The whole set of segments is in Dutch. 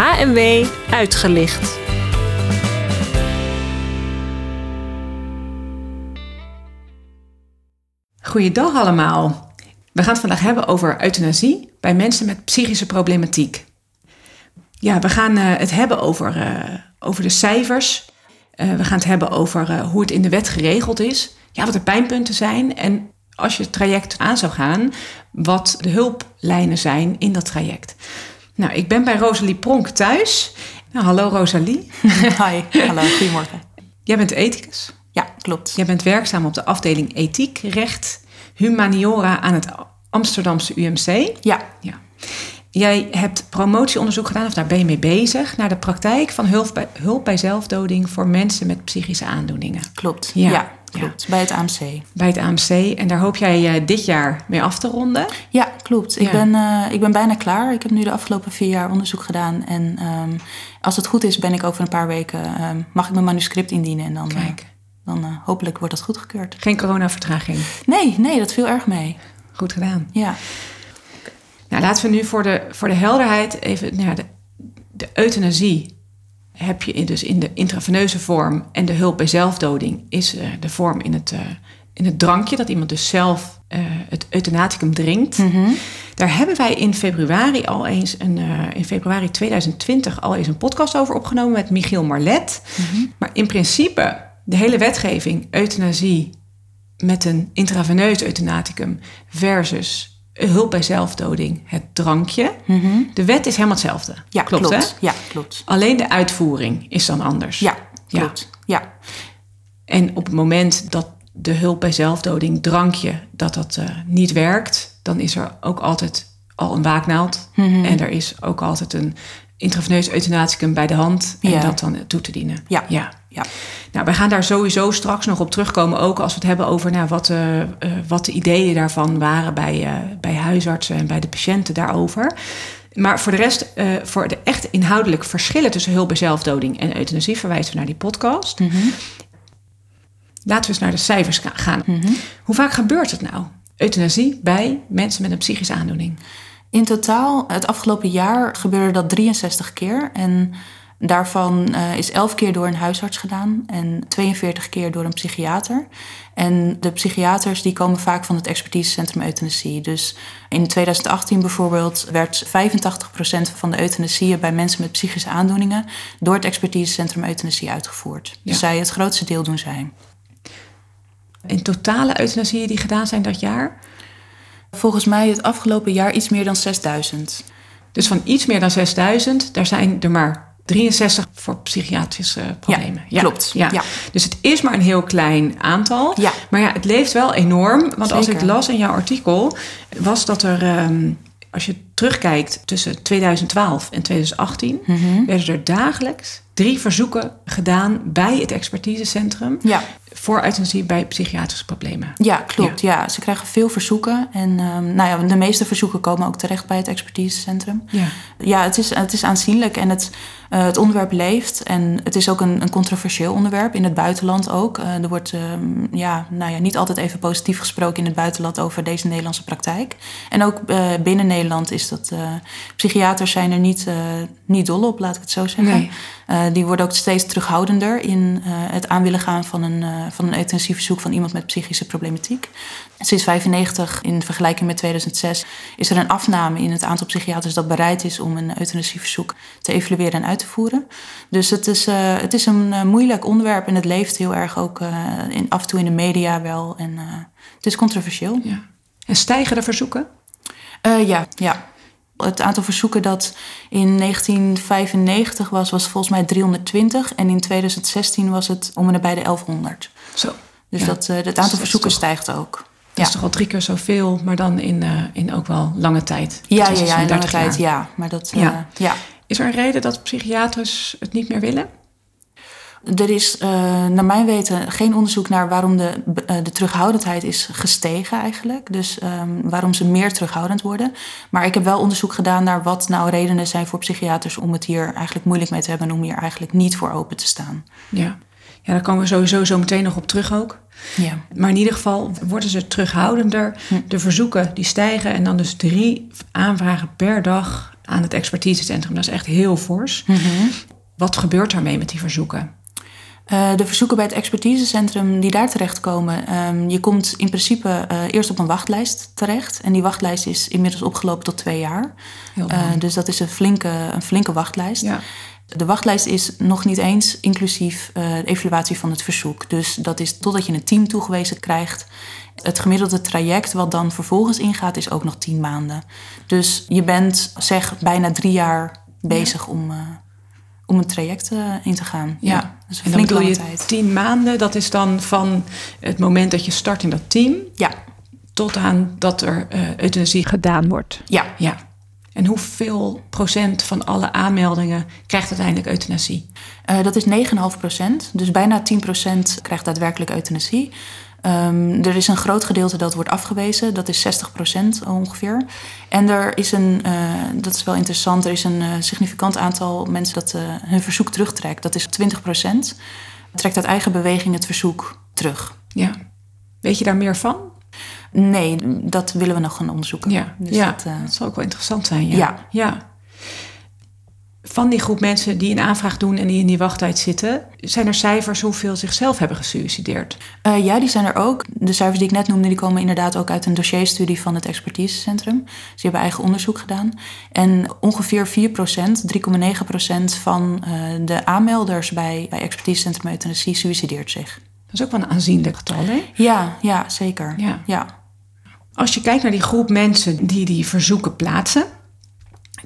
HMW uitgelicht. Goeiedag allemaal. We gaan het vandaag hebben over euthanasie bij mensen met psychische problematiek. Ja, we gaan uh, het hebben over, uh, over de cijfers. Uh, we gaan het hebben over hoe het in de wet geregeld is. Ja, wat de pijnpunten zijn. En als je het traject aan zou gaan, wat de hulplijnen zijn in dat traject. Nou, ik ben bij Rosalie Pronk thuis. Nou, hallo Rosalie. Hi, hallo, goedemorgen. Jij bent ethicus. Ja, klopt. Jij bent werkzaam op de afdeling ethiek, recht, humaniora aan het Amsterdamse UMC. Ja. ja. Jij hebt promotieonderzoek gedaan, of daar ben je mee bezig, naar de praktijk van hulp bij, hulp bij zelfdoding voor mensen met psychische aandoeningen. Klopt. Ja. ja. Klopt, bij het AMC. Bij het AMC. En daar hoop jij uh, dit jaar mee af te ronden? Ja, klopt. Ik, ben, uh, ik ben bijna klaar. Ik heb nu de afgelopen vier jaar onderzoek gedaan. En um, als het goed is, ben ik over een paar weken... Um, mag ik mijn manuscript indienen. En dan, Kijk. Uh, dan hopelijk wordt dat goedgekeurd. Geen coronavertraging? Nee, nee, dat viel erg mee. Goed gedaan. Ja. Nou, laten we nu voor de, voor de helderheid even... Nou, de, de euthanasie heb je in, dus in de intraveneuze vorm en de hulp bij zelfdoding is uh, de vorm in het, uh, in het drankje, dat iemand dus zelf uh, het euthanaticum drinkt. Mm -hmm. Daar hebben wij in februari al eens een, in februari 2020 al eens een podcast over opgenomen met Michiel Marlet. Mm -hmm. Maar in principe, de hele wetgeving, euthanasie met een intraveneus euthanaticum versus hulp bij zelfdoding, het drankje. Mm -hmm. De wet is helemaal hetzelfde. Ja, klopt. klopt. Hè? Ja, klopt. Alleen de uitvoering is dan anders. Ja, klopt. Ja. ja. En op het moment dat de hulp bij zelfdoding, drankje, dat dat uh, niet werkt, dan is er ook altijd al een waaknaald. Mm -hmm. En er is ook altijd een intraveneus euthanaticum bij de hand en ja. dat dan toe te dienen. Ja. ja. Ja. Nou, wij gaan daar sowieso straks nog op terugkomen. Ook als we het hebben over nou, wat, uh, uh, wat de ideeën daarvan waren bij, bij huisartsen en bij de patiënten daarover. Maar voor de rest, voor de echt inhoudelijke verschillen tussen hulp bij zelfdoding en euthanasie, verwijzen we naar die podcast. Mm -hmm. Laten we eens naar de cijfers gaan. Mm -hmm. Hoe vaak gebeurt het nou? Euthanasie bij mensen met een psychische aandoening? In totaal, het afgelopen jaar gebeurde dat 63 keer. En Daarvan uh, is 11 keer door een huisarts gedaan en 42 keer door een psychiater. En de psychiaters die komen vaak van het expertisecentrum euthanasie. Dus in 2018 bijvoorbeeld werd 85% van de euthanasieën bij mensen met psychische aandoeningen door het expertisecentrum euthanasie uitgevoerd. Ja. Dus zij het grootste deel doen zij. In totale euthanasieën die gedaan zijn dat jaar? Volgens mij het afgelopen jaar iets meer dan 6000. Dus van iets meer dan 6000, daar zijn er maar 63 voor psychiatrische problemen. Ja, klopt. Ja. ja. Dus het is maar een heel klein aantal. Ja. Maar ja, het leeft wel enorm. Want Zeker. als ik las in jouw artikel, was dat er, um, als je terugkijkt tussen 2012 en 2018, mm -hmm. werden er dagelijks drie verzoeken gedaan bij het expertisecentrum. Ja. Voor euthanasie bij psychiatrische problemen. Ja, klopt. Ja. ja. ze krijgen veel verzoeken. En um, nou ja, de meeste verzoeken komen ook terecht bij het expertisecentrum. Ja, ja het, is, het is aanzienlijk en het, uh, het onderwerp leeft. En het is ook een, een controversieel onderwerp, in het buitenland ook. Uh, er wordt um, ja, nou ja, niet altijd even positief gesproken in het buitenland over deze Nederlandse praktijk. En ook uh, binnen Nederland is dat... psychiaters zijn er niet, niet dol op, laat ik het zo zeggen. Die worden ook steeds terughoudender in het aan willen gaan van een van een euthanasieverzoek van iemand met psychische problematiek. Sinds 1995, in vergelijking met 2006, is er een afname in het aantal psychiaters dat bereid is om een euthanasieverzoek te evalueren en uit te voeren. Dus het is, uh, het is een uh, moeilijk onderwerp en het leeft heel erg ook uh, in, af en toe in de media wel. En het is controversieel. Ja. En stijgen de verzoeken? ja, ja. Het aantal verzoeken dat in 1995 was, was volgens mij 320. En in 2016 was het om en nabij de 1100. Zo. Dus ja. dat, uh, het aantal verzoeken toch, stijgt ook. Dat ja. is toch al drie keer zoveel, maar dan in, uh, in ook wel lange tijd. Ja, ja, ja in lange tijd, ja. Maar dat, uh, ja. ja. Is er een reden dat psychiaters het niet meer willen? Er is uh, naar mijn weten geen onderzoek naar waarom de, uh, de terughoudendheid is gestegen eigenlijk. Dus um, waarom ze meer terughoudend worden. Maar ik heb wel onderzoek gedaan naar wat nou redenen zijn voor psychiaters om het hier eigenlijk moeilijk mee te hebben en om hier eigenlijk niet voor open te staan. Ja, ja daar komen we sowieso zo meteen nog op terug ook. Ja. Maar in ieder geval worden ze terughoudender. Hm. De verzoeken die stijgen en dan dus drie aanvragen per dag aan het expertisecentrum. Dat is echt heel fors. Wat gebeurt daarmee met die verzoeken? Uh, de verzoeken bij het expertisecentrum die daar terechtkomen, um, je komt in principe uh, eerst op een wachtlijst terecht. En die wachtlijst is inmiddels opgelopen tot twee jaar. Uh, dus dat is een flinke, een flinke wachtlijst. Ja. De wachtlijst is nog niet eens inclusief de evaluatie van het verzoek. Dus dat is totdat je een team toegewezen krijgt. Het gemiddelde traject wat dan vervolgens ingaat is ook nog tien maanden. Dus je bent zeg bijna drie jaar bezig ja. om om een traject uh, in te gaan. Ja, ja dat is een tijd. Tien maanden, dat is dan van het moment dat je start in dat team... Ja. tot aan dat er uh, euthanasie gedaan wordt. Ja. ja. En hoeveel procent van alle aanmeldingen krijgt uiteindelijk euthanasie? Uh, dat is 9,5 procent. Dus bijna 10 procent krijgt daadwerkelijk euthanasie. Um, er is een groot gedeelte dat wordt afgewezen, dat is 60% ongeveer. En er is een, uh, dat is wel interessant, er is een uh, significant aantal mensen dat uh, hun verzoek terugtrekt. Dat is 20%. Trekt uit eigen beweging het verzoek terug. Ja. Weet je daar meer van? Nee, dat willen we nog gaan onderzoeken. Ja, dus ja dat, dat, zal ook wel interessant zijn. Ja. ja. ja van die groep mensen die een aanvraag doen en die in die wachttijd zitten, zijn er cijfers hoeveel zichzelf hebben gesuicideerd? Uh, ja, die zijn er ook. De cijfers die ik net noemde, die komen inderdaad ook uit een dossierstudie van het expertisecentrum. Ze hebben eigen onderzoek gedaan. En ongeveer 4%, 3,9% van uh, de aanmelders bij, bij expertisecentrum euthanasie suicideert zich. Dat is ook wel een aanzienlijk getal, hè? Ja, ja zeker. Ja. ja. Als je kijkt naar die groep mensen die die verzoeken plaatsen,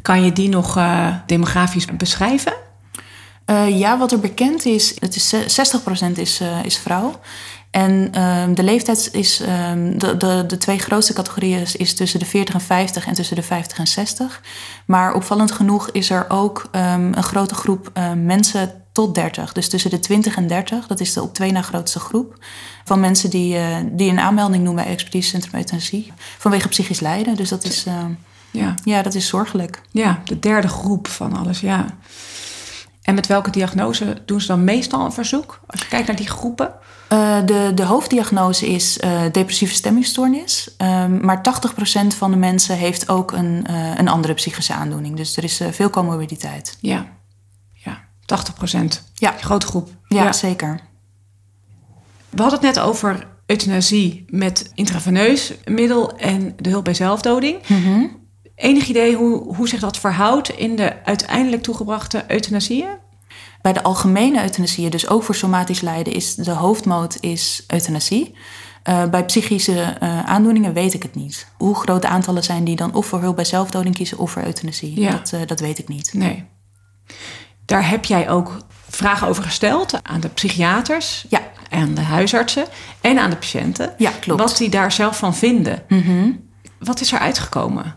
kan je die nog uh, demografisch beschrijven? Uh, ja, wat er bekend is, het is 60% is, uh, is vrouw. En uh, de leeftijd is, um, de, de, de twee grootste categorieën is tussen de 40 en 50 en tussen de 50 en 60. Maar opvallend genoeg is er ook um, een grote groep mensen tot 30. Dus tussen de 20 en 30, dat is de op twee na grootste groep. Van mensen die, die een aanmelding doen bij Expertisecentrum Euthanasie. Vanwege psychisch lijden. Dus dat is... Ja. ja, dat is zorgelijk. Ja, de derde groep van alles, ja. En met welke diagnose doen ze dan meestal een verzoek? Als je kijkt naar die groepen? Uh, de, de hoofddiagnose is uh, depressieve stemmingstoornis. Uh, maar 80% van de mensen heeft ook een, uh, een andere psychische aandoening. Dus er is veel comorbiditeit. Ja, ja 80%. Ja. Grote groep. Ja, ja, zeker. We hadden het net over euthanasie met intraveneus middel en de hulp bij zelfdoding. Mm Enig idee hoe, hoe zich dat verhoudt in de uiteindelijk toegebrachte euthanasieën? Bij de algemene euthanasieën, dus ook voor somatisch lijden, is de hoofdmoot is euthanasie. Uh, bij psychische uh, aandoeningen weet ik het niet. Hoe grote aantallen zijn die dan of voor hulp bij zelfdoding kiezen of voor euthanasie? Ja. Dat, uh, dat weet ik niet. Nee. Daar heb jij ook vragen over gesteld aan de psychiaters, ja. aan de huisartsen en aan de patiënten. Ja, klopt. Wat die daar zelf van vinden. Mm -hmm. Wat is er uitgekomen?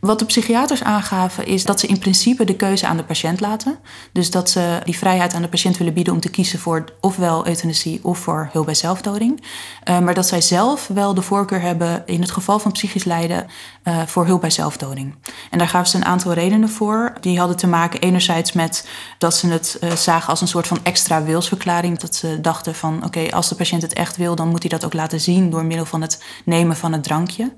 Wat de psychiaters aangaven is dat ze in principe de keuze aan de patiënt laten. Dus dat ze die vrijheid aan de patiënt willen bieden om te kiezen voor ofwel euthanasie of voor hulp bij zelfdoding. Uh, maar dat zij zelf wel de voorkeur hebben in het geval van psychisch lijden uh, voor hulp bij zelfdoding. En daar gaven ze een aantal redenen voor. Die hadden te maken enerzijds met dat ze het uh, zagen als een soort van extra wilsverklaring. Dat ze dachten van oké, als de patiënt het echt wil, dan moet hij dat ook laten zien door middel van het nemen van het drankje.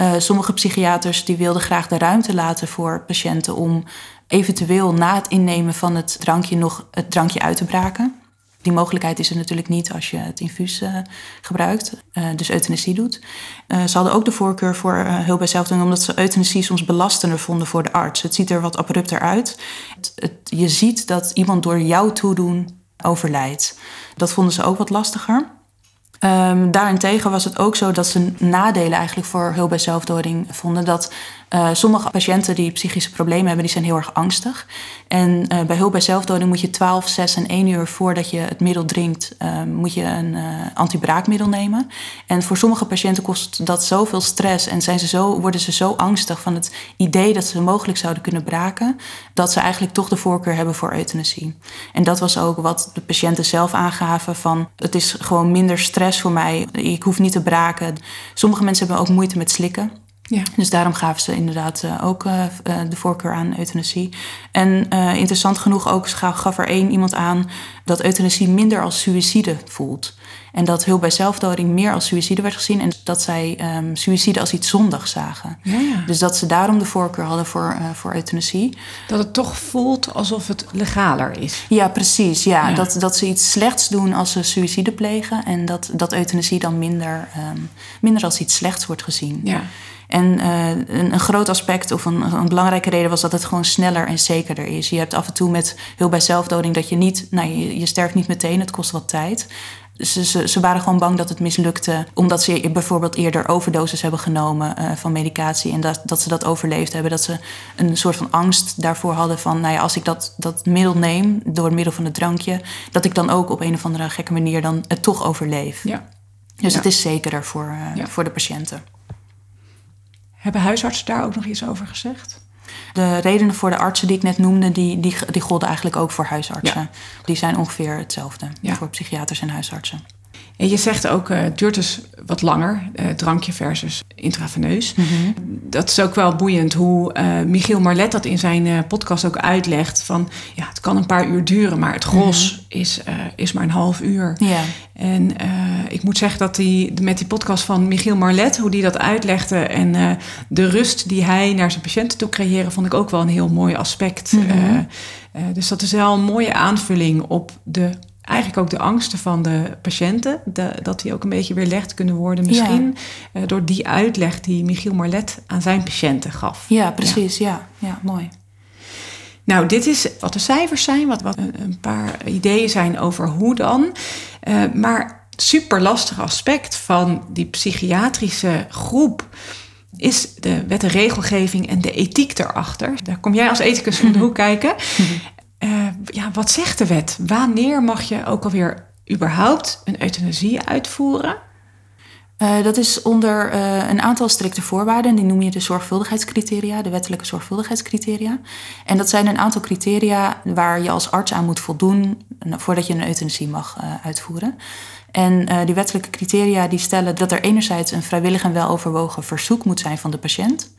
Uh, sommige psychiaters die wilden graag de ruimte laten voor patiënten om eventueel na het innemen van het drankje nog het drankje uit te braken. Die mogelijkheid is er natuurlijk niet als je het infuus uh, gebruikt, uh, dus euthanasie doet. ze hadden ook de voorkeur voor hulp bij zelfdoding, omdat ze euthanasie soms belastender vonden voor de arts. Het ziet er wat abrupter uit. Je ziet dat iemand door jouw toedoen overlijdt. Dat vonden ze ook wat lastiger. Um, daarentegen was het ook zo dat ze nadelen eigenlijk voor hulp bij zelfdoding vonden. Dat uh, sommige patiënten die psychische problemen hebben, die zijn heel erg angstig. En uh, bij hulp bij zelfdoding moet je 12, 6 en 1 uur voordat je het middel drinkt, uh, moet je een antibraakmiddel nemen. En voor sommige patiënten kost dat zoveel stress en zijn ze zo, worden ze zo angstig van het idee dat ze mogelijk zouden kunnen braken, dat ze eigenlijk toch de voorkeur hebben voor euthanasie. En dat was ook wat de patiënten zelf aangaven van het is gewoon minder stress voor mij, ik hoef niet te braken. Sommige mensen hebben ook moeite met slikken. Ja. Dus daarom gaven ze inderdaad uh, ook uh, de voorkeur aan euthanasie. En interessant genoeg ook gaf er één iemand aan dat euthanasie minder als suïcide voelt. En dat hulp bij zelfdoding meer als suïcide werd gezien. En dat zij um, suïcide als iets zondigs zagen. Ja, ja. Dus dat ze daarom de voorkeur hadden voor, uh, voor euthanasie. Dat het toch voelt alsof het legaler is. Ja, precies. Ja. ja. Dat, dat ze iets slechts doen als ze suïcide plegen. En dat, dat euthanasie dan minder, um, minder als iets slechts wordt gezien. Ja. En uh, een, een, groot aspect of een, een, belangrijke reden was dat het gewoon sneller en zekerder is. Je hebt af en toe met hulp bij zelfdoding dat je niet, nou, je, je sterft niet meteen, het kost wat tijd. Ze, ze, ze, waren gewoon bang dat het mislukte. Omdat ze bijvoorbeeld eerder overdoses hebben genomen uh, van medicatie. En dat, dat ze dat overleefd hebben. Dat ze een soort van angst daarvoor hadden van... nou ja, als ik dat, dat middel neem door middel van het drankje... dat ik dan ook op een of andere gekke manier dan het toch overleef. Ja. Dus Ja. het is zekerder voor, uh, Ja. voor de patiënten. Hebben huisartsen daar ook nog iets over gezegd? De redenen voor de artsen die ik net noemde... die, die, die golden eigenlijk ook voor huisartsen. Die zijn ongeveer hetzelfde Ja. voor psychiaters en huisartsen. En je zegt ook, eh, het duurt dus wat langer, eh, drankje versus intraveneus. Dat is ook wel boeiend hoe eh, Michiel Marlet dat in zijn eh, podcast ook uitlegt. Van ja, het kan een paar uur duren, maar het gros is, eh, is maar een half uur. Ja. En ik moet zeggen dat die, met die podcast van Michiel Marlet, hoe die dat uitlegde en de rust die hij naar zijn patiënten toe creëren, vond ik ook wel een heel mooi aspect. Mhm. Eh, dus dat is wel een mooie aanvulling op de, eigenlijk ook de angsten van de patiënten. De- dat die ook een beetje weerlegd kunnen worden misschien eh, door die uitleg die Michiel Marlet aan zijn patiënten gaf. Ja, precies. Ja, ja. mooi. Nou, dit is wat de cijfers zijn, wat, wat een, paar ideeën zijn over hoe dan. Eh, maar super lastig aspect van die psychiatrische groep is de wet en regelgeving en de ethiek erachter. Daar kom jij als ethicus om de hoek kijken. Eh, ja, wat zegt de wet? Wanneer mag je ook alweer überhaupt een euthanasie uitvoeren? Eh, dat is onder eh, een aantal strikte voorwaarden. Die noem je de zorgvuldigheidscriteria, de wettelijke zorgvuldigheidscriteria. En dat zijn een aantal criteria waar je als arts aan moet voldoen voordat je een euthanasie mag uitvoeren. En die wettelijke criteria die stellen dat er enerzijds een vrijwillig en weloverwogen verzoek moet zijn van de patiënt.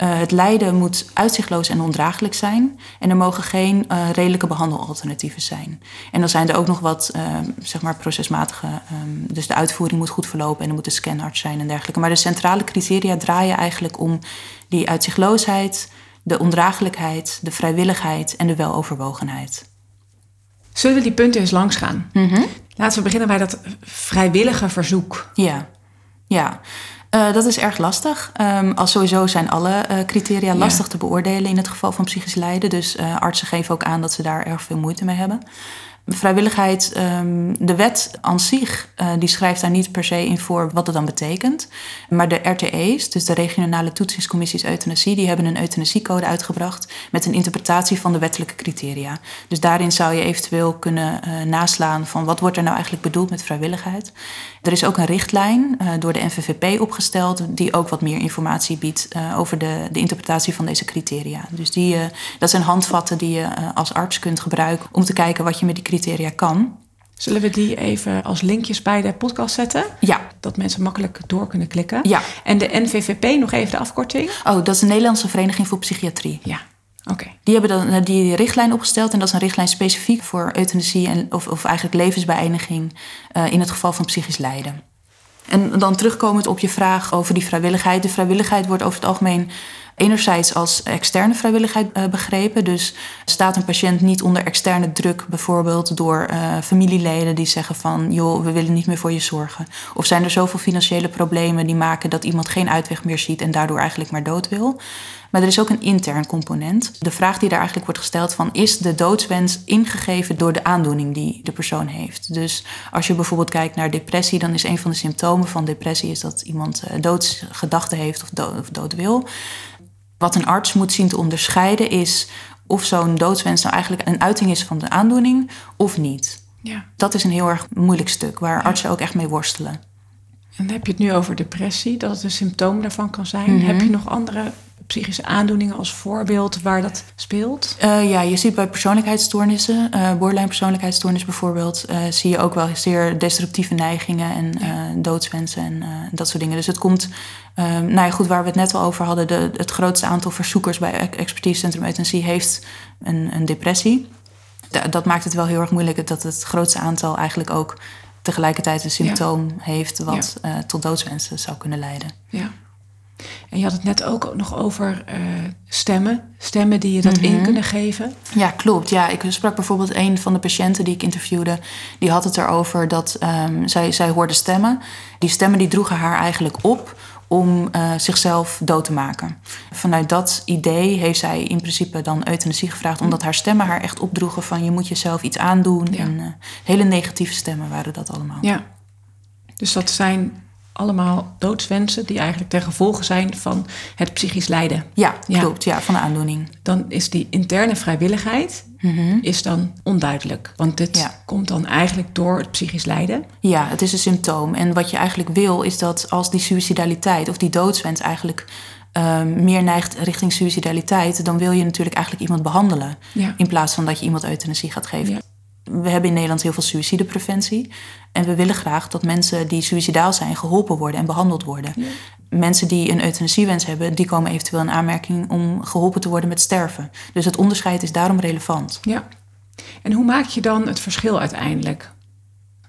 Eh, het lijden moet uitzichtloos en ondraaglijk zijn. En er mogen geen eh, redelijke behandelalternatieven zijn. En dan zijn er ook nog wat eh, zeg maar procesmatige. ehm, dus de uitvoering moet goed verlopen en er moet een scanarts zijn en dergelijke. Maar de centrale criteria draaien eigenlijk om die uitzichtloosheid, de ondraaglijkheid, de vrijwilligheid en de weloverwogenheid. Zullen we die punten eens langs gaan? Laten we beginnen bij dat vrijwillige verzoek. Ja, ja. Eh, dat is erg lastig. Ehm, als sowieso zijn alle eh, criteria lastig te beoordelen in het geval van psychisch lijden. Dus eh, artsen geven ook aan dat ze daar erg veel moeite mee hebben. Vrijwilligheid, ehm, de wet aan zich, eh, die schrijft daar niet per se in voor wat het dan betekent. Maar de RTE's, dus de regionale toetsingscommissies euthanasie, die hebben een euthanasiecode uitgebracht met een interpretatie van de wettelijke criteria. Dus daarin zou je eventueel kunnen eh, naslaan van wat wordt er nou eigenlijk bedoeld met vrijwilligheid. Er is ook een richtlijn eh, door de NVVP opgesteld die ook wat meer informatie biedt over de, de interpretatie van deze criteria. Dus die, dat zijn handvatten die je als arts kunt gebruiken om te kijken wat je met die criteria kan. Zullen we die even als linkjes bij de podcast zetten? Ja, Dat mensen makkelijk door kunnen klikken. ja. En de NVVP, nog even de afkorting? Oh, dat is de Nederlandse Vereniging voor Psychiatrie. Ja, oké. Die hebben dan eh, die richtlijn opgesteld en dat is een richtlijn specifiek voor euthanasie en, of, of eigenlijk levensbeëindiging eh, in het geval van psychisch lijden. En dan terugkomend op je vraag over die vrijwilligheid. De vrijwilligheid wordt over het algemeen enerzijds als externe vrijwilligheid eh, begrepen. Dus staat een patiënt niet onder externe druk, bijvoorbeeld door eh, familieleden die zeggen van joh, we willen niet meer voor je zorgen. Of zijn er zoveel financiële problemen die maken dat iemand geen uitweg meer ziet en daardoor eigenlijk maar dood wil. Maar er is ook een intern component. De vraag die daar eigenlijk wordt gesteld van... is de doodswens ingegeven door de aandoening die de persoon heeft? Dus als je bijvoorbeeld kijkt naar depressie... dan is een van de symptomen van depressie... is dat iemand eh, doodsgedachten heeft of dood, of dood wil. Wat een arts moet zien te onderscheiden is... of zo'n doodswens nou eigenlijk een uiting is van de aandoening of niet. Ja. Dat is een heel erg moeilijk stuk... waar artsen ook echt mee worstelen. En dan heb je het nu over depressie, dat het een symptoom daarvan kan zijn. Mhm. Heb je nog andere psychische aandoeningen als voorbeeld waar dat speelt? Uh, ja, je ziet bij persoonlijkheidsstoornissen, uh, borderline persoonlijkheidsstoornis bijvoorbeeld, uh, zie je ook wel zeer destructieve neigingen en ja. doodswensen en dat soort dingen. Dus het komt, nou ja, goed, waar we het net al over hadden, de, het grootste aantal verzoekers bij Expertisecentrum Euthanasie heeft een, een depressie. dat maakt het wel heel erg moeilijk dat het grootste aantal eigenlijk ook tegelijkertijd een symptoom heeft wat ja. tot doodswensen zou kunnen leiden. Ja. En je had het net ook nog over uh, stemmen. Stemmen die je dat in Mhm. kunnen geven. Ja, klopt. Ja, ik sprak bijvoorbeeld een van de patiënten die ik interviewde. Die had het erover dat um, zij, zij hoorde stemmen. Die stemmen die droegen haar eigenlijk op om uh, zichzelf dood te maken. Vanuit dat idee heeft zij in principe dan euthanasie gevraagd... omdat haar stemmen haar echt opdroegen van je moet jezelf iets aandoen. Ja. En uh, hele negatieve stemmen waren dat allemaal. Ja, dus dat zijn allemaal doodswensen die eigenlijk ten gevolge zijn van het psychisch lijden. Ja, klopt. Ja, van de aandoening. Dan is die interne vrijwilligheid mm -hmm. is dan onduidelijk. Want dit ja. komt dan eigenlijk door het psychisch lijden. Ja, het is een symptoom. En wat je eigenlijk wil is dat als die suicidaliteit of die doodswens eigenlijk um, meer neigt richting suicidaliteit, dan wil je natuurlijk eigenlijk iemand behandelen. Ja. In plaats van dat je iemand euthanasie gaat geven. Ja. We hebben in Nederland heel veel suïcidepreventie. En we willen graag dat mensen die suïcidaal zijn geholpen worden en behandeld worden. Ja. Mensen die een euthanasiewens hebben, die komen eventueel in aanmerking om geholpen te worden met sterven. Dus het onderscheid is daarom relevant. Ja. En hoe maak je dan het verschil uiteindelijk?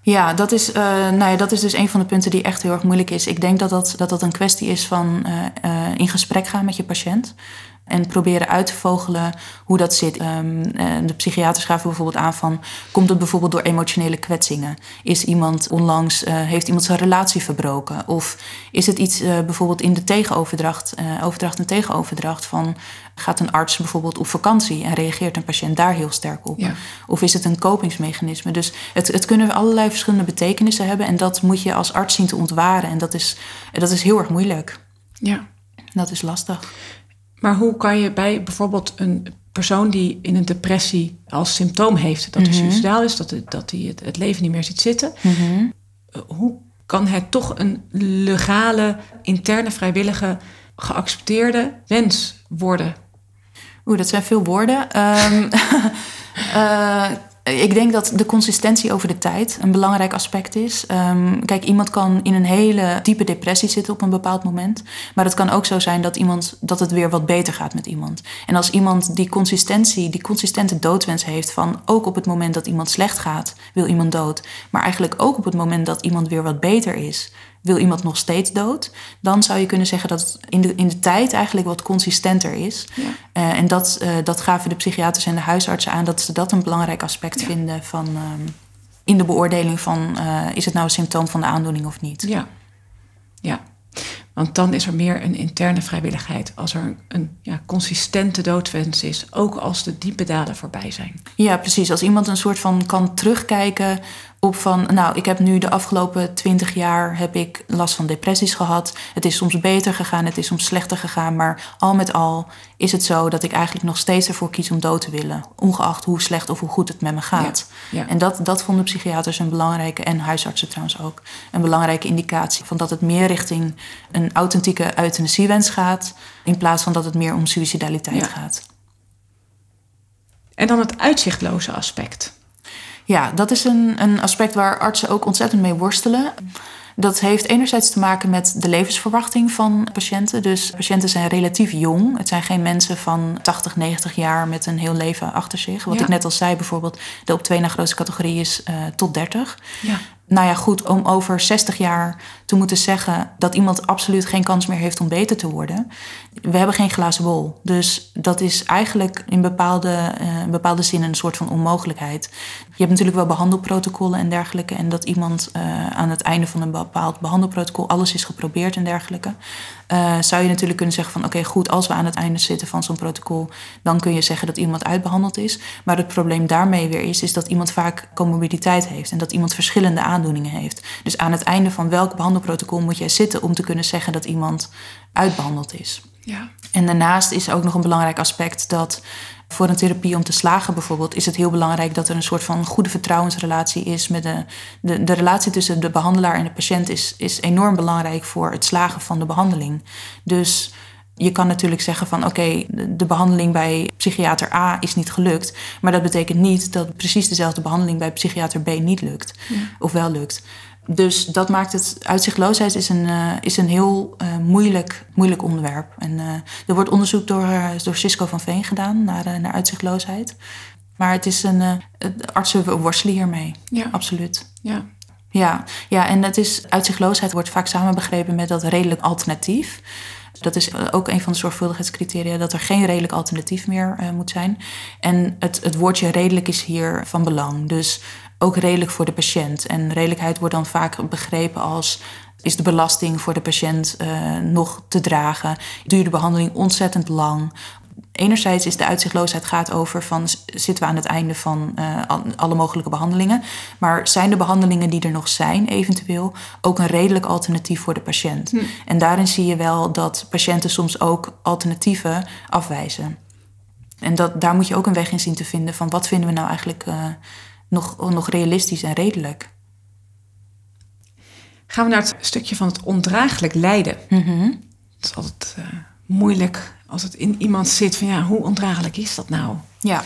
Ja, dat is, uh, nou ja, dat is dus een van de punten die echt heel erg moeilijk is. Ik denk dat dat, dat, dat een kwestie is van uh, uh, in gesprek gaan met je patiënt. En proberen uit te vogelen hoe dat zit. Um, de psychiaters gaven bijvoorbeeld aan van... komt het bijvoorbeeld door emotionele kwetsingen? Is iemand onlangs, uh, heeft iemand zijn relatie verbroken? Of is het iets uh, bijvoorbeeld in de tegenoverdracht... Uh, overdracht en tegenoverdracht van... gaat een arts bijvoorbeeld op vakantie... en reageert een patiënt daar heel sterk op? Ja. Of is het een kopingsmechanisme? Dus het, het kunnen allerlei verschillende betekenissen hebben... en dat moet je als arts zien te ontwaren. En dat is, dat is heel erg moeilijk. Ja. Dat is lastig. Maar hoe kan je bij bijvoorbeeld een persoon die in een depressie als symptoom heeft dat hij mm -hmm. suicidaal is, dat hij dat het, het leven niet meer ziet zitten, mm -hmm. hoe kan hij toch een legale, interne, vrijwillige, geaccepteerde wens worden? Oeh, dat zijn veel woorden. Um, uh, ik denk dat de consistentie over de tijd een belangrijk aspect is. Um, kijk, iemand kan in een hele diepe depressie zitten op een bepaald moment. Maar het kan ook zo zijn dat, iemand, dat het weer wat beter gaat met iemand. En als iemand die consistentie, die consistente doodwens heeft van ook op het moment dat iemand slecht gaat, wil iemand dood. Maar eigenlijk ook op het moment dat iemand weer wat beter is, wil iemand nog steeds dood, dan zou je kunnen zeggen dat het in de, in de tijd eigenlijk wat consistenter is. Ja. Uh, en dat, uh, dat gaven de psychiaters en de huisartsen aan dat ze dat een belangrijk aspect ja. vinden van, um, in de beoordeling van uh, is het nou een symptoom van de aandoening of niet. Ja, ja. Want dan is er meer een interne vrijwilligheid. Als er een ja, consistente doodwens is. Ook als de diepe dalen voorbij zijn. Ja, precies. Als iemand een soort van kan terugkijken op van... nou, ik heb nu de afgelopen twintig jaar heb ik last van depressies gehad. Het is soms beter gegaan, het is soms slechter gegaan. Maar al met al is het zo dat ik eigenlijk nog steeds ervoor kies om dood te willen. Ongeacht hoe slecht of hoe goed het met me gaat. Ja, ja. En dat, dat vonden psychiaters een belangrijke, en huisartsen trouwens ook... een belangrijke indicatie van dat het meer richting een authentieke euthanasiewens gaat... in plaats van dat het meer om suicidaliteit Ja. gaat. En dan het uitzichtloze aspect. Ja, dat is een, een aspect waar artsen ook ontzettend mee worstelen. Dat heeft enerzijds te maken met de levensverwachting van patiënten. Dus patiënten zijn relatief jong. Het zijn geen mensen van 80, 90 jaar met een heel leven achter zich. Wat Ja. ik net al zei, bijvoorbeeld de op twee na grootste categorie is eh, tot 30. Ja. Nou ja, goed, om over 60 jaar te moeten zeggen dat iemand absoluut geen kans meer heeft om beter te worden. We hebben geen glazen bol. Dus dat is eigenlijk in bepaalde, eh, in bepaalde zin een soort van onmogelijkheid. Je hebt natuurlijk wel behandelprotocollen en dergelijke. En dat iemand eh, aan het einde van een bepaald behandelprotocol alles is geprobeerd en dergelijke. Eh, zou je natuurlijk kunnen zeggen van oké, goed, als we aan het einde zitten van zo'n protocol, dan kun je zeggen dat iemand uitbehandeld is. Maar het probleem daarmee weer is, is dat iemand vaak comorbiditeit heeft en dat iemand verschillende aandoeningen heeft. Dus aan het einde van welk behandelprotocol moet jij zitten om te kunnen zeggen dat iemand uitbehandeld is. Ja. En daarnaast is ook nog een belangrijk aspect dat voor een therapie om te slagen bijvoorbeeld, is het heel belangrijk dat er een soort van goede vertrouwensrelatie is. Met de, de, de relatie tussen de behandelaar en de patiënt is, is enorm belangrijk voor het slagen van de behandeling. Dus Je kan natuurlijk zeggen van oké, de behandeling bij psychiater A is niet gelukt. Maar dat betekent niet dat precies dezelfde behandeling bij psychiater B niet lukt. Of wel lukt. Dus dat maakt het. Uitzichtloosheid is een, uh, is een heel uh, moeilijk, moeilijk onderwerp. En uh, er wordt onderzoek door, door Cisco van Veen gedaan naar, naar uitzichtloosheid. Maar het is een. artsen worstelen hiermee. Ja. Absoluut. Ja. Ja, ja, en het is, uitzichtloosheid wordt vaak samenbegrepen met dat redelijk alternatief. Dat is ook een van de zorgvuldigheidscriteria, dat er geen redelijk alternatief meer uh, moet zijn. En het, het woordje redelijk is hier van belang. Dus ook redelijk voor de patiënt. En redelijkheid wordt dan vaak begrepen als is de belasting voor de patiënt uh, nog te dragen? Duurt de behandeling ontzettend lang? Enerzijds is de uitzichtloosheid gaat over van zitten we aan het einde van uh, alle mogelijke behandelingen, maar zijn de behandelingen die er nog zijn eventueel ook een redelijk alternatief voor de patiënt? Hm. En daarin zie je wel dat patiënten soms ook alternatieven afwijzen. En dat, daar moet je ook een weg in zien te vinden van wat vinden we nou eigenlijk uh, nog, nog realistisch en redelijk. Gaan we naar het stukje van het ondraaglijk lijden. Mm -hmm. Het is altijd uh, moeilijk als het in iemand zit van ja, hoe ondraaglijk is dat nou? Ja.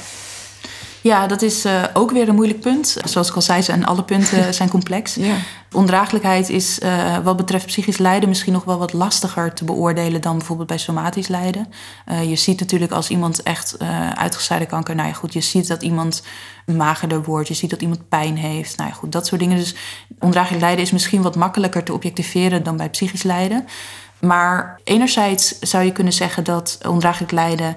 Ja, dat is uh, ook weer een moeilijk punt. Zoals ik al zei, zijn alle punten zijn complex. Ja. Ondraaglijkheid is uh, wat betreft psychisch lijden misschien nog wel wat lastiger te beoordelen dan bijvoorbeeld bij somatisch lijden. Uh, je ziet natuurlijk als iemand echt uitgezaaide kanker, nou ja goed, je ziet dat iemand magerder wordt, je ziet dat iemand pijn heeft, nou ja goed, dat soort dingen. Dus ondraaglijk lijden is misschien wat makkelijker te objectiveren dan bij psychisch lijden. Maar enerzijds zou je kunnen zeggen dat ondraaglijk lijden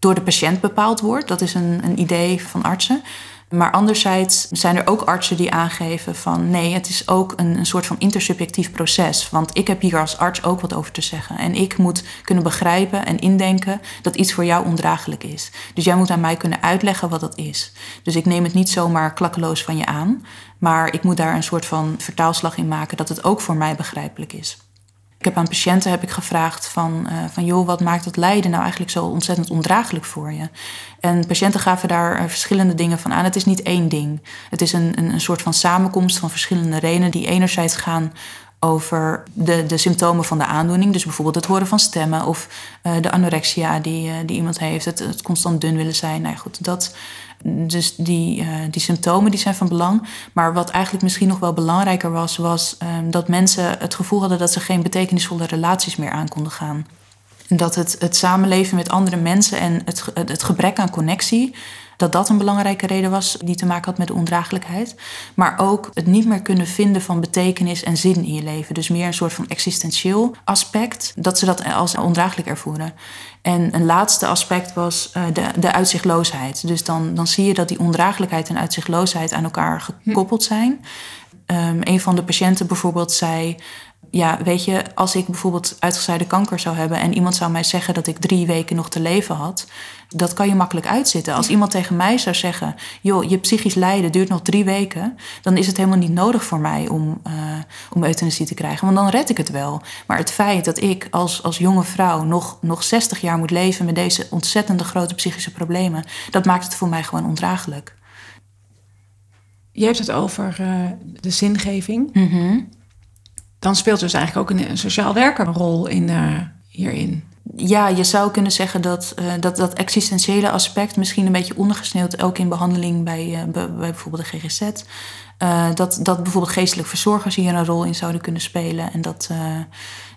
door de patiënt bepaald wordt. Dat is een, een idee van artsen. Maar anderzijds zijn er ook artsen die aangeven van nee, het is ook een, een soort van intersubjectief proces. Want ik heb hier als arts ook wat over te zeggen. En ik moet kunnen begrijpen en indenken dat iets voor jou ondraaglijk is. Dus jij moet aan mij kunnen uitleggen wat dat is. Dus ik neem het niet zomaar klakkeloos van je aan. Maar ik moet daar een soort van vertaalslag in maken dat het ook voor mij begrijpelijk is. Ik heb aan patiënten heb ik gevraagd van, uh, van joh, wat maakt dat lijden nou eigenlijk zo ontzettend ondraaglijk voor je? En patiënten gaven daar uh, verschillende dingen van aan. Het is niet één ding. Het is een, een, een soort van samenkomst van verschillende redenen die enerzijds gaan over de, de symptomen van de aandoening. Dus bijvoorbeeld het horen van stemmen of uh, de anorexia die, die iemand heeft, het, het constant dun willen zijn. Nou ja, goed, dat, dus die, uh, die symptomen die zijn van belang. Maar wat eigenlijk misschien nog wel belangrijker was, was um, dat mensen het gevoel hadden dat ze geen betekenisvolle relaties meer aan konden gaan. Dat het, het samenleven met andere mensen en het, het gebrek aan connectie dat dat een belangrijke reden was die te maken had met de ondraaglijkheid. Maar ook het niet meer kunnen vinden van betekenis en zin in je leven. Dus meer een soort van existentieel aspect, dat ze dat als ondraaglijk ervoeren. En een laatste aspect was uh, de, de uitzichtloosheid. Dus dan, dan zie je dat die ondraaglijkheid en uitzichtloosheid aan elkaar gekoppeld zijn. Um, een van de patiënten bijvoorbeeld zei ja, weet je, als ik bijvoorbeeld uitgezaaide kanker zou hebben en iemand zou mij zeggen dat ik drie weken nog te leven had, dat kan je makkelijk uitzitten. Als iemand tegen mij zou zeggen, joh, je psychisch lijden duurt nog drie weken, dan is het helemaal niet nodig voor mij om, uh, om euthanasie te krijgen, want dan red ik het wel. Maar het feit dat ik als, als jonge vrouw nog, nog 60 jaar moet leven met deze ontzettende grote psychische problemen, dat maakt het voor mij gewoon ondraaglijk. Je hebt het over uh, de zingeving. Mm dan speelt dus eigenlijk ook een, sociaal werker een rol in, uh, hierin. Ja, je zou kunnen zeggen dat, uh, dat dat existentiële aspect misschien een beetje ondergesneeuwd, ook in behandeling bij, uh, bij bijvoorbeeld de GGZ. dat, dat bijvoorbeeld geestelijk verzorgers hier een rol in zouden kunnen spelen. En dat,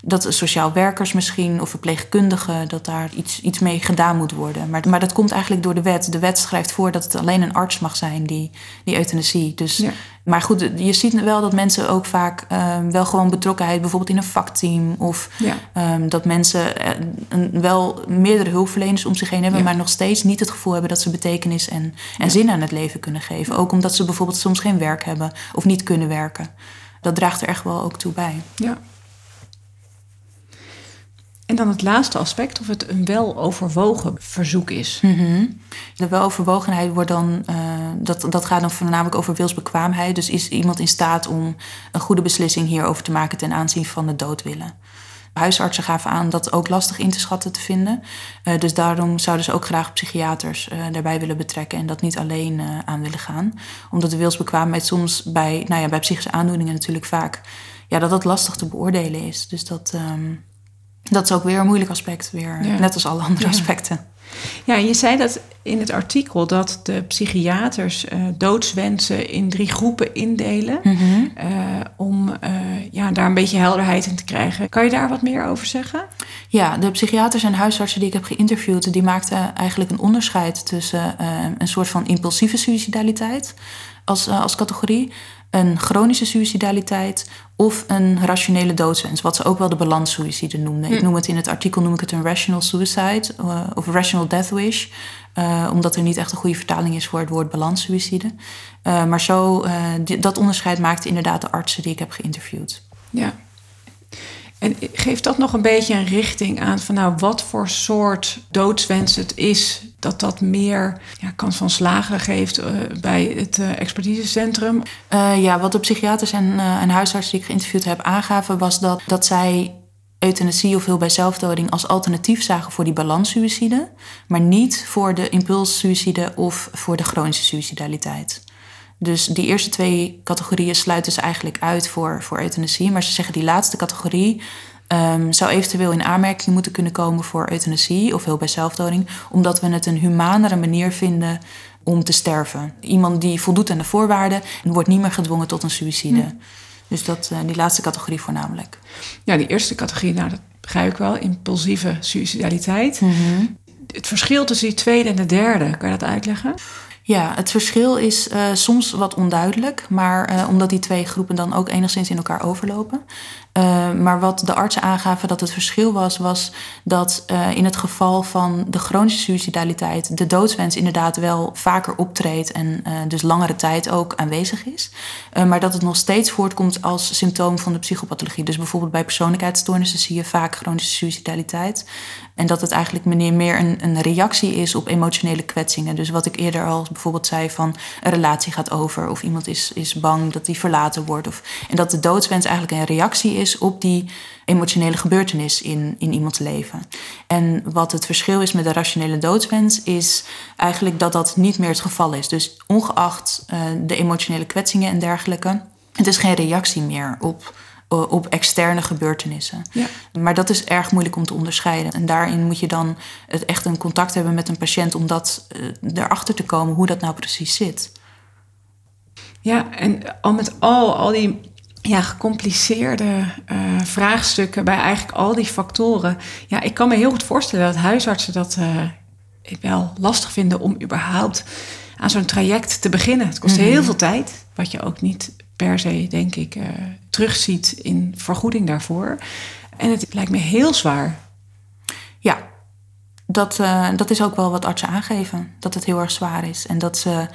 dat sociaal werkers misschien of verpleegkundigen, dat daar iets, iets mee gedaan moet worden. Maar, maar dat komt eigenlijk door de wet. De wet schrijft voor dat het alleen een arts mag zijn die, die euthanasie. Dus ja. Maar goed, je ziet wel dat mensen ook vaak um, wel gewoon betrokkenheid, bijvoorbeeld in een vakteam. Of ja. um, dat mensen uh, een, wel meerdere hulpverleners om zich heen hebben, ja. maar nog steeds niet het gevoel hebben dat ze betekenis en, en zin aan het leven kunnen geven. Ook omdat ze bijvoorbeeld soms geen werk hebben of niet kunnen werken. Dat draagt er echt wel ook toe bij. Ja. En dan het laatste aspect, of het een weloverwogen verzoek is. -hmm. De weloverwogenheid wordt dan, uh, dat, dat gaat dan voornamelijk over wilsbekwaamheid. Dus is iemand in staat om een goede beslissing hierover te maken ten aanzien van de doodwillen. Huisartsen gaven aan dat ook lastig in te schatten te vinden. Uh, dus daarom zouden ze ook graag psychiaters uh, daarbij willen betrekken en dat niet alleen aan willen gaan. Omdat de wilsbekwaamheid soms bij, nou ja, bij psychische aandoeningen natuurlijk vaak, ja, dat dat lastig te beoordelen is. Dus dat. Um, Dat is ook weer een moeilijk aspect, weer, Ja. net als alle andere Ja. aspecten. Ja, je zei dat in het artikel dat de psychiaters eh, doodswensen in drie groepen indelen. Mhm. eh, om eh, ja, daar een beetje helderheid in te krijgen. Kan je daar wat meer over zeggen? Ja, de psychiaters en huisartsen die ik heb geïnterviewd, die maakten eigenlijk een onderscheid tussen een soort van impulsieve suicidaliteit als, als categorie, een chronische suicidaliteit of een rationele doodswens, wat ze ook wel de balanssuicide noemden. Ik noem het in het artikel noem ik het een rational suicide eh, of rational death wish, eh, omdat er niet echt een goede vertaling is voor het woord balanssuicide. Eh, maar zo, die- dat onderscheid maakten inderdaad de artsen die ik heb geïnterviewd. Ja. En geeft dat nog een beetje een richting aan van nou wat voor soort doodswens het is? Dat dat meer ja, kans van slagen geeft eh, bij het eh, expertisecentrum. Eh, ja, wat de psychiaters en, en huisartsen die ik geïnterviewd heb aangaven, was dat, dat zij euthanasie of hulp bij zelfdoding als alternatief zagen voor die balanssuïcide, maar niet voor de impulssuïcide of voor de chronische suicidaliteit. Dus die eerste twee categorieën sluiten ze eigenlijk uit voor, voor euthanasie, maar ze zeggen die laatste categorie ehm, zou eventueel in aanmerking moeten kunnen komen voor euthanasie of hulp bij zelfdoding, omdat we het een humanere manier vinden om te sterven. Iemand die voldoet aan de voorwaarden en wordt niet meer gedwongen tot een suïcide. Dus dat, eh, die laatste categorie voornamelijk. Ja, die eerste categorie, nou dat begrijp ik wel, impulsieve suicidaliteit. Het verschil tussen die tweede en de derde, kan je dat uitleggen? Ja, het verschil is eh, soms wat onduidelijk, maar eh, omdat die twee groepen dan ook enigszins in elkaar overlopen. Eh, maar wat de artsen aangaven dat het verschil was, was dat eh, in het geval van de chronische suicidaliteit de doodswens inderdaad wel vaker optreedt en eh, dus langere tijd ook aanwezig is. Maar dat het nog steeds voortkomt als symptoom van de psychopathologie. Dus bijvoorbeeld bij persoonlijkheidsstoornissen zie je vaak chronische suicidaliteit. En dat het eigenlijk meer een, een reactie is op emotionele kwetsingen. Dus wat ik eerder al bijvoorbeeld zei van een relatie gaat over of iemand is, is bang dat die verlaten wordt. Of, en dat de doodswens eigenlijk een reactie is op die emotionele gebeurtenis in, in iemands leven. En wat het verschil is met de rationele doodswens is eigenlijk dat dat niet meer het geval is. Dus ongeacht eh, de emotionele kwetsingen en dergelijke, het is geen reactie meer op, op externe gebeurtenissen. Ja. Maar dat is erg moeilijk om te onderscheiden. En daarin moet je dan het echt een contact hebben met een patiënt om dat, eh, erachter te komen hoe dat nou precies zit. Ja, en al met al, al die ja, gecompliceerde eh, vraagstukken bij eigenlijk al die factoren. Ja, ik kan me heel goed voorstellen dat huisartsen dat eh, wel lastig vinden om überhaupt aan zo'n traject te beginnen. Het kost heel veel tijd, wat je ook niet per se, denk ik, eh, terugziet in vergoeding daarvoor. En het lijkt me heel zwaar. Ja, dat, dat is ook wel wat artsen aangeven. Dat het heel erg zwaar is. En dat ze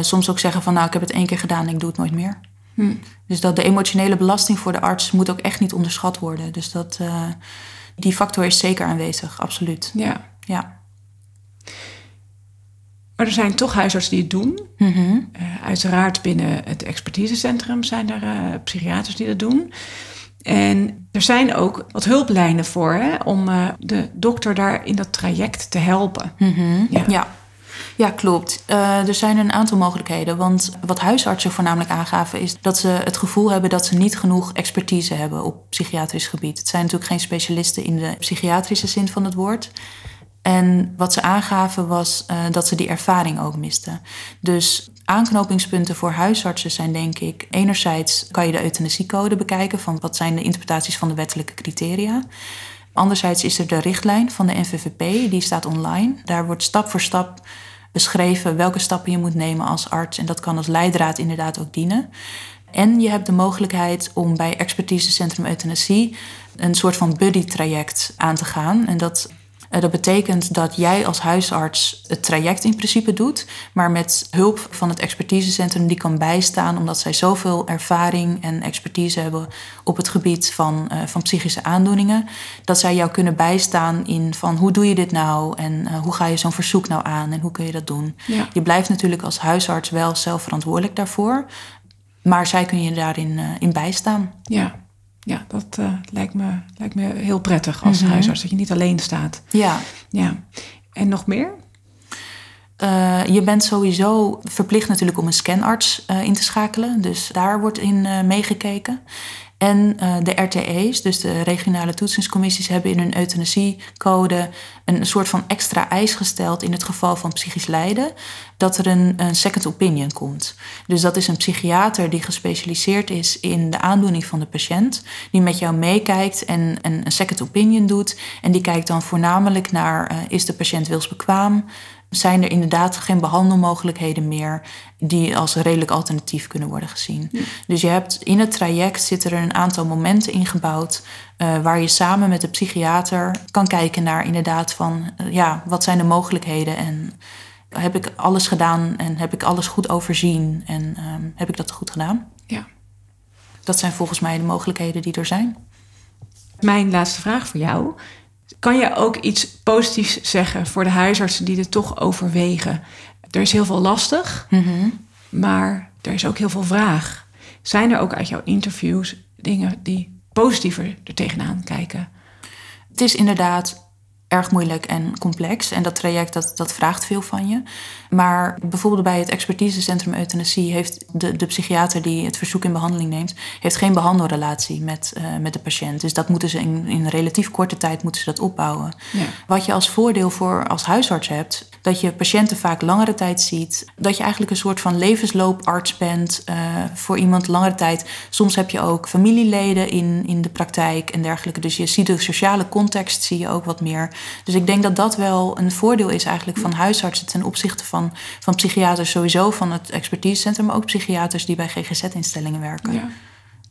soms ook zeggen van nou, ik heb het één keer gedaan en ik doe het nooit meer. Hm. Dus dat de emotionele belasting voor de arts moet ook echt niet onderschat worden. Dus dat, eh, die factor is zeker aanwezig, absoluut. Ja. Ja. Maar er zijn toch huisartsen die het doen. Mhm. Uh, uiteraard binnen het expertisecentrum zijn er uh, psychiaters die dat doen. En er zijn ook wat hulplijnen voor hè, om uh, de dokter daar in dat traject te helpen. Mm -hmm. ja. ja. Ja, klopt. Uh, er zijn een aantal mogelijkheden. Want wat huisartsen voornamelijk aangaven is dat ze het gevoel hebben dat ze niet genoeg expertise hebben op psychiatrisch gebied. Het zijn natuurlijk geen specialisten in de psychiatrische zin van het woord. En wat ze aangaven was uh, dat ze die ervaring ook misten. Dus aanknopingspunten voor huisartsen zijn denk ik... enerzijds kan je de euthanasiecode bekijken... van wat zijn de interpretaties van de wettelijke criteria. Anderzijds is er de richtlijn van de NVVP, die staat online. Daar wordt stap voor stap beschreven welke stappen je moet nemen als arts. En dat kan als leidraad inderdaad ook dienen. En je hebt de mogelijkheid om bij expertisecentrum euthanasie... een soort van buddy-traject aan te gaan. En dat dat betekent dat jij als huisarts het traject in principe doet, maar met hulp van het expertisecentrum die kan bijstaan, omdat zij zoveel ervaring en expertise hebben op het gebied van, uh, van psychische aandoeningen, dat zij jou kunnen bijstaan in van hoe doe je dit nou en uh, hoe ga je zo'n verzoek nou aan en hoe kun je dat doen. Ja. Je blijft natuurlijk als huisarts wel zelf verantwoordelijk daarvoor, maar zij kun je daarin uh, in bijstaan. Ja. Ja, dat uh, lijkt, me, lijkt me heel prettig als mm-hmm. huisarts, dat je niet alleen staat. Ja. ja. En nog meer? Uh, je bent sowieso verplicht natuurlijk om een scanarts uh, in te schakelen. Dus daar wordt in meegekeken. En uh, de RTE's, dus de regionale toetsingscommissies, hebben in hun euthanasiecode een soort van extra eis gesteld in het geval van psychisch lijden, dat er een, een second opinion komt. Dus dat is een psychiater die gespecialiseerd is in de aandoening van de patiënt, die met jou meekijkt en, en een second opinion doet. En die kijkt dan voornamelijk naar, uh, is de patiënt wilsbekwaam? Zijn er inderdaad geen behandelmogelijkheden meer die als redelijk alternatief kunnen worden gezien. Dus je hebt in het traject zitten er een aantal momenten ingebouwd uh, waar je samen met de psychiater kan kijken naar inderdaad van uh, ja, wat zijn de mogelijkheden en heb ik alles gedaan en heb ik alles goed overzien en um, heb ik dat goed gedaan? Ja. Dat zijn volgens mij de mogelijkheden die er zijn. Mijn laatste vraag voor jou. Kan je ook iets positiefs zeggen voor de huisartsen die dit toch overwegen? Er is heel veel lastig, mm -hmm. maar er is ook heel veel vraag. Zijn er ook uit jouw interviews dingen die positiever er tegenaan kijken? Het is inderdaad erg moeilijk en complex. En dat traject dat, dat vraagt veel van je. Maar bijvoorbeeld bij het expertisecentrum euthanasie heeft de, de psychiater die het verzoek in behandeling neemt, heeft geen behandelrelatie met, uh, met de patiënt. Dus dat moeten ze in, in relatief korte tijd moeten ze dat opbouwen. Ja. Wat je als voordeel voor als huisarts hebt, dat je patiënten vaak langere tijd ziet. Dat je eigenlijk een soort van levenslooparts bent uh, voor iemand langere tijd. Soms heb je ook familieleden in, in de praktijk en dergelijke. Dus je ziet de sociale context zie je ook wat meer. Dus ik denk dat dat wel een voordeel is eigenlijk van huisartsen ten opzichte van, van psychiaters sowieso van het expertisecentrum, maar ook psychiaters die bij GGZ-instellingen werken. Ja.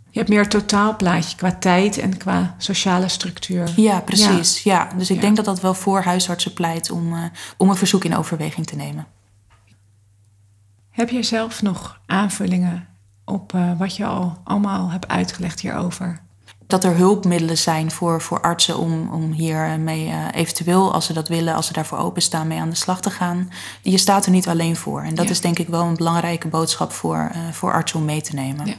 Je hebt meer een totaalplaatje qua tijd en qua sociale structuur. Ja, precies. Ja. ja. Dus ik ja. denk dat dat wel voor huisartsen pleit om, uh, om een verzoek in overweging te nemen. Heb je zelf nog aanvullingen op uh, wat je al allemaal hebt uitgelegd hierover? Dat er hulpmiddelen zijn voor, voor artsen om, om hiermee uh, eventueel, als ze dat willen, als ze daarvoor openstaan, mee aan de slag te gaan. Je staat er niet alleen voor. En dat ja. is denk ik wel een belangrijke boodschap voor, uh, voor artsen om mee te nemen. Ja.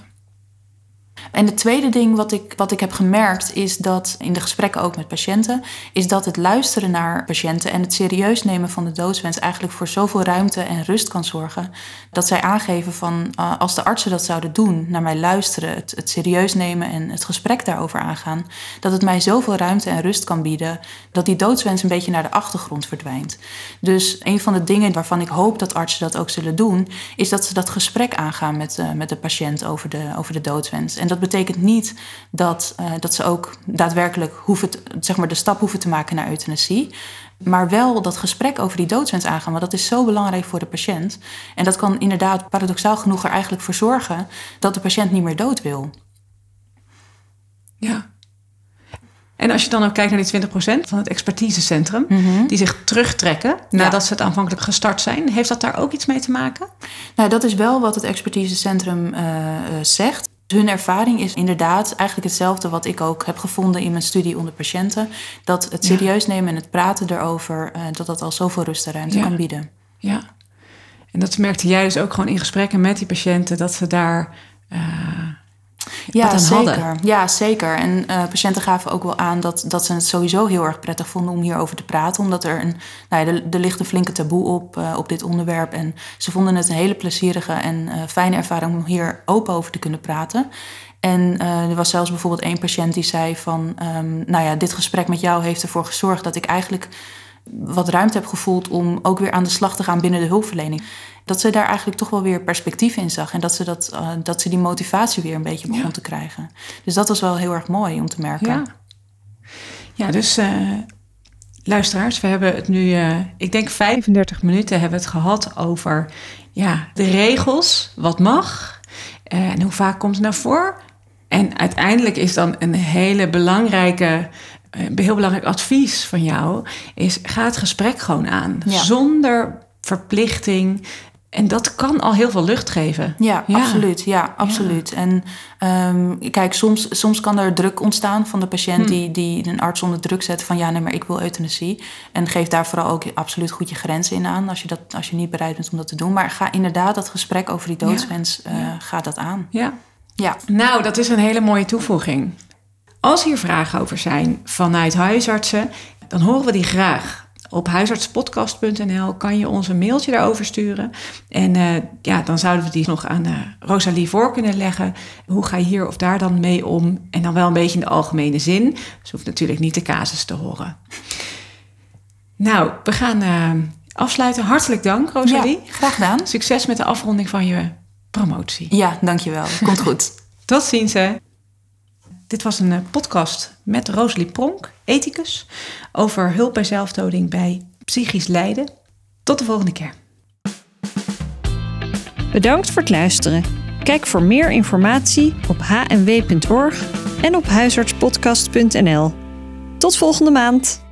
En het tweede ding wat ik, wat ik heb gemerkt is dat in de gesprekken ook met patiënten, is dat het luisteren naar patiënten en het serieus nemen van de doodswens eigenlijk voor zoveel ruimte en rust kan zorgen. Dat zij aangeven van uh, als de artsen dat zouden doen, naar mij luisteren, het, het serieus nemen en het gesprek daarover aangaan, dat het mij zoveel ruimte en rust kan bieden dat die doodswens een beetje naar de achtergrond verdwijnt. Dus een van de dingen waarvan ik hoop dat artsen dat ook zullen doen, is dat ze dat gesprek aangaan met, uh, met de patiënt over de, over de doodswens. En dat betekent niet dat, uh, dat ze ook daadwerkelijk hoeven te, zeg maar de stap hoeven te maken naar euthanasie. Maar wel dat gesprek over die doodswens aangaan. Want dat is zo belangrijk voor de patiënt. En dat kan inderdaad paradoxaal genoeg er eigenlijk voor zorgen dat de patiënt niet meer dood wil. Ja. En als je dan ook kijkt naar die 20% van het expertisecentrum, mm -hmm. die zich terugtrekken nadat ja. ze het aanvankelijk gestart zijn, heeft dat daar ook iets mee te maken? Nou, dat is wel wat het expertisecentrum uh, zegt. Hun ervaring is inderdaad eigenlijk hetzelfde wat ik ook heb gevonden in mijn studie onder patiënten. Dat het serieus nemen en het praten erover, uh, dat dat al zoveel rust en ruimte kan bieden. Ja, en dat merkte jij dus ook gewoon in gesprekken met die patiënten, dat ze daar. Uh, ja, zeker. Hadden. Ja, zeker. En uh, patiënten gaven ook wel aan dat, dat ze het sowieso heel erg prettig vonden om hierover te praten. Omdat er een, nou ja, er, er ligt een flinke taboe op, uh, op dit onderwerp. En ze vonden het een hele plezierige en uh, fijne ervaring om hier open over te kunnen praten. En er was zelfs bijvoorbeeld één patiënt die zei van... Um, nou ja, dit gesprek met jou heeft ervoor gezorgd dat ik eigenlijk wat ruimte heb gevoeld om ook weer aan de slag te gaan binnen de hulpverlening. Dat ze daar eigenlijk toch wel weer perspectief in zag. En dat ze, dat, uh, dat ze die motivatie weer een beetje begon ja. te krijgen. Dus dat was wel heel erg mooi om te merken. Ja, ja dus uh, luisteraars, we hebben het nu, uh, ik denk 35 minuten hebben we het gehad over ja, de regels, wat mag en hoe vaak komt het naar voren. En uiteindelijk is dan een hele belangrijke een heel belangrijk advies van jou is: ga het gesprek gewoon aan. Ja. Zonder verplichting. En dat kan al heel veel lucht geven. Ja, ja. absoluut. Ja, absoluut. Ja. En um, kijk, soms, soms kan er druk ontstaan van de patiënt... Hm. Die, die een arts onder druk zet van... ja, nee, maar ik wil euthanasie. En geef daar vooral ook absoluut goed je grenzen in aan... als je, dat, als je niet bereid bent om dat te doen. Maar ga inderdaad dat gesprek over die doodswens... Ja. Uh, ga dat aan. Ja. ja. Nou, dat is een hele mooie toevoeging. Als hier vragen over zijn vanuit huisartsen, dan horen we die graag. Op huisartspodcast.nl kan je ons een mailtje daarover sturen. En uh, ja, dan zouden we die nog aan uh, Rosalie voor kunnen leggen. Hoe ga je hier of daar dan mee om? En dan wel een beetje in de algemene zin. Ze hoeft natuurlijk niet de casus te horen. Nou, we gaan uh, afsluiten. Hartelijk dank, Rosalie. Ja, graag gedaan. Succes met de afronding van je promotie. Ja, dankjewel. Komt goed. Tot ziens, hè. Dit was een podcast met Rosalie Pronk, ethicus, over hulp bij zelfdoding bij psychisch lijden. Tot de volgende keer. Bedankt voor het luisteren. Kijk voor meer informatie op hnw.org en op huisartspodcast.nl. Tot volgende maand.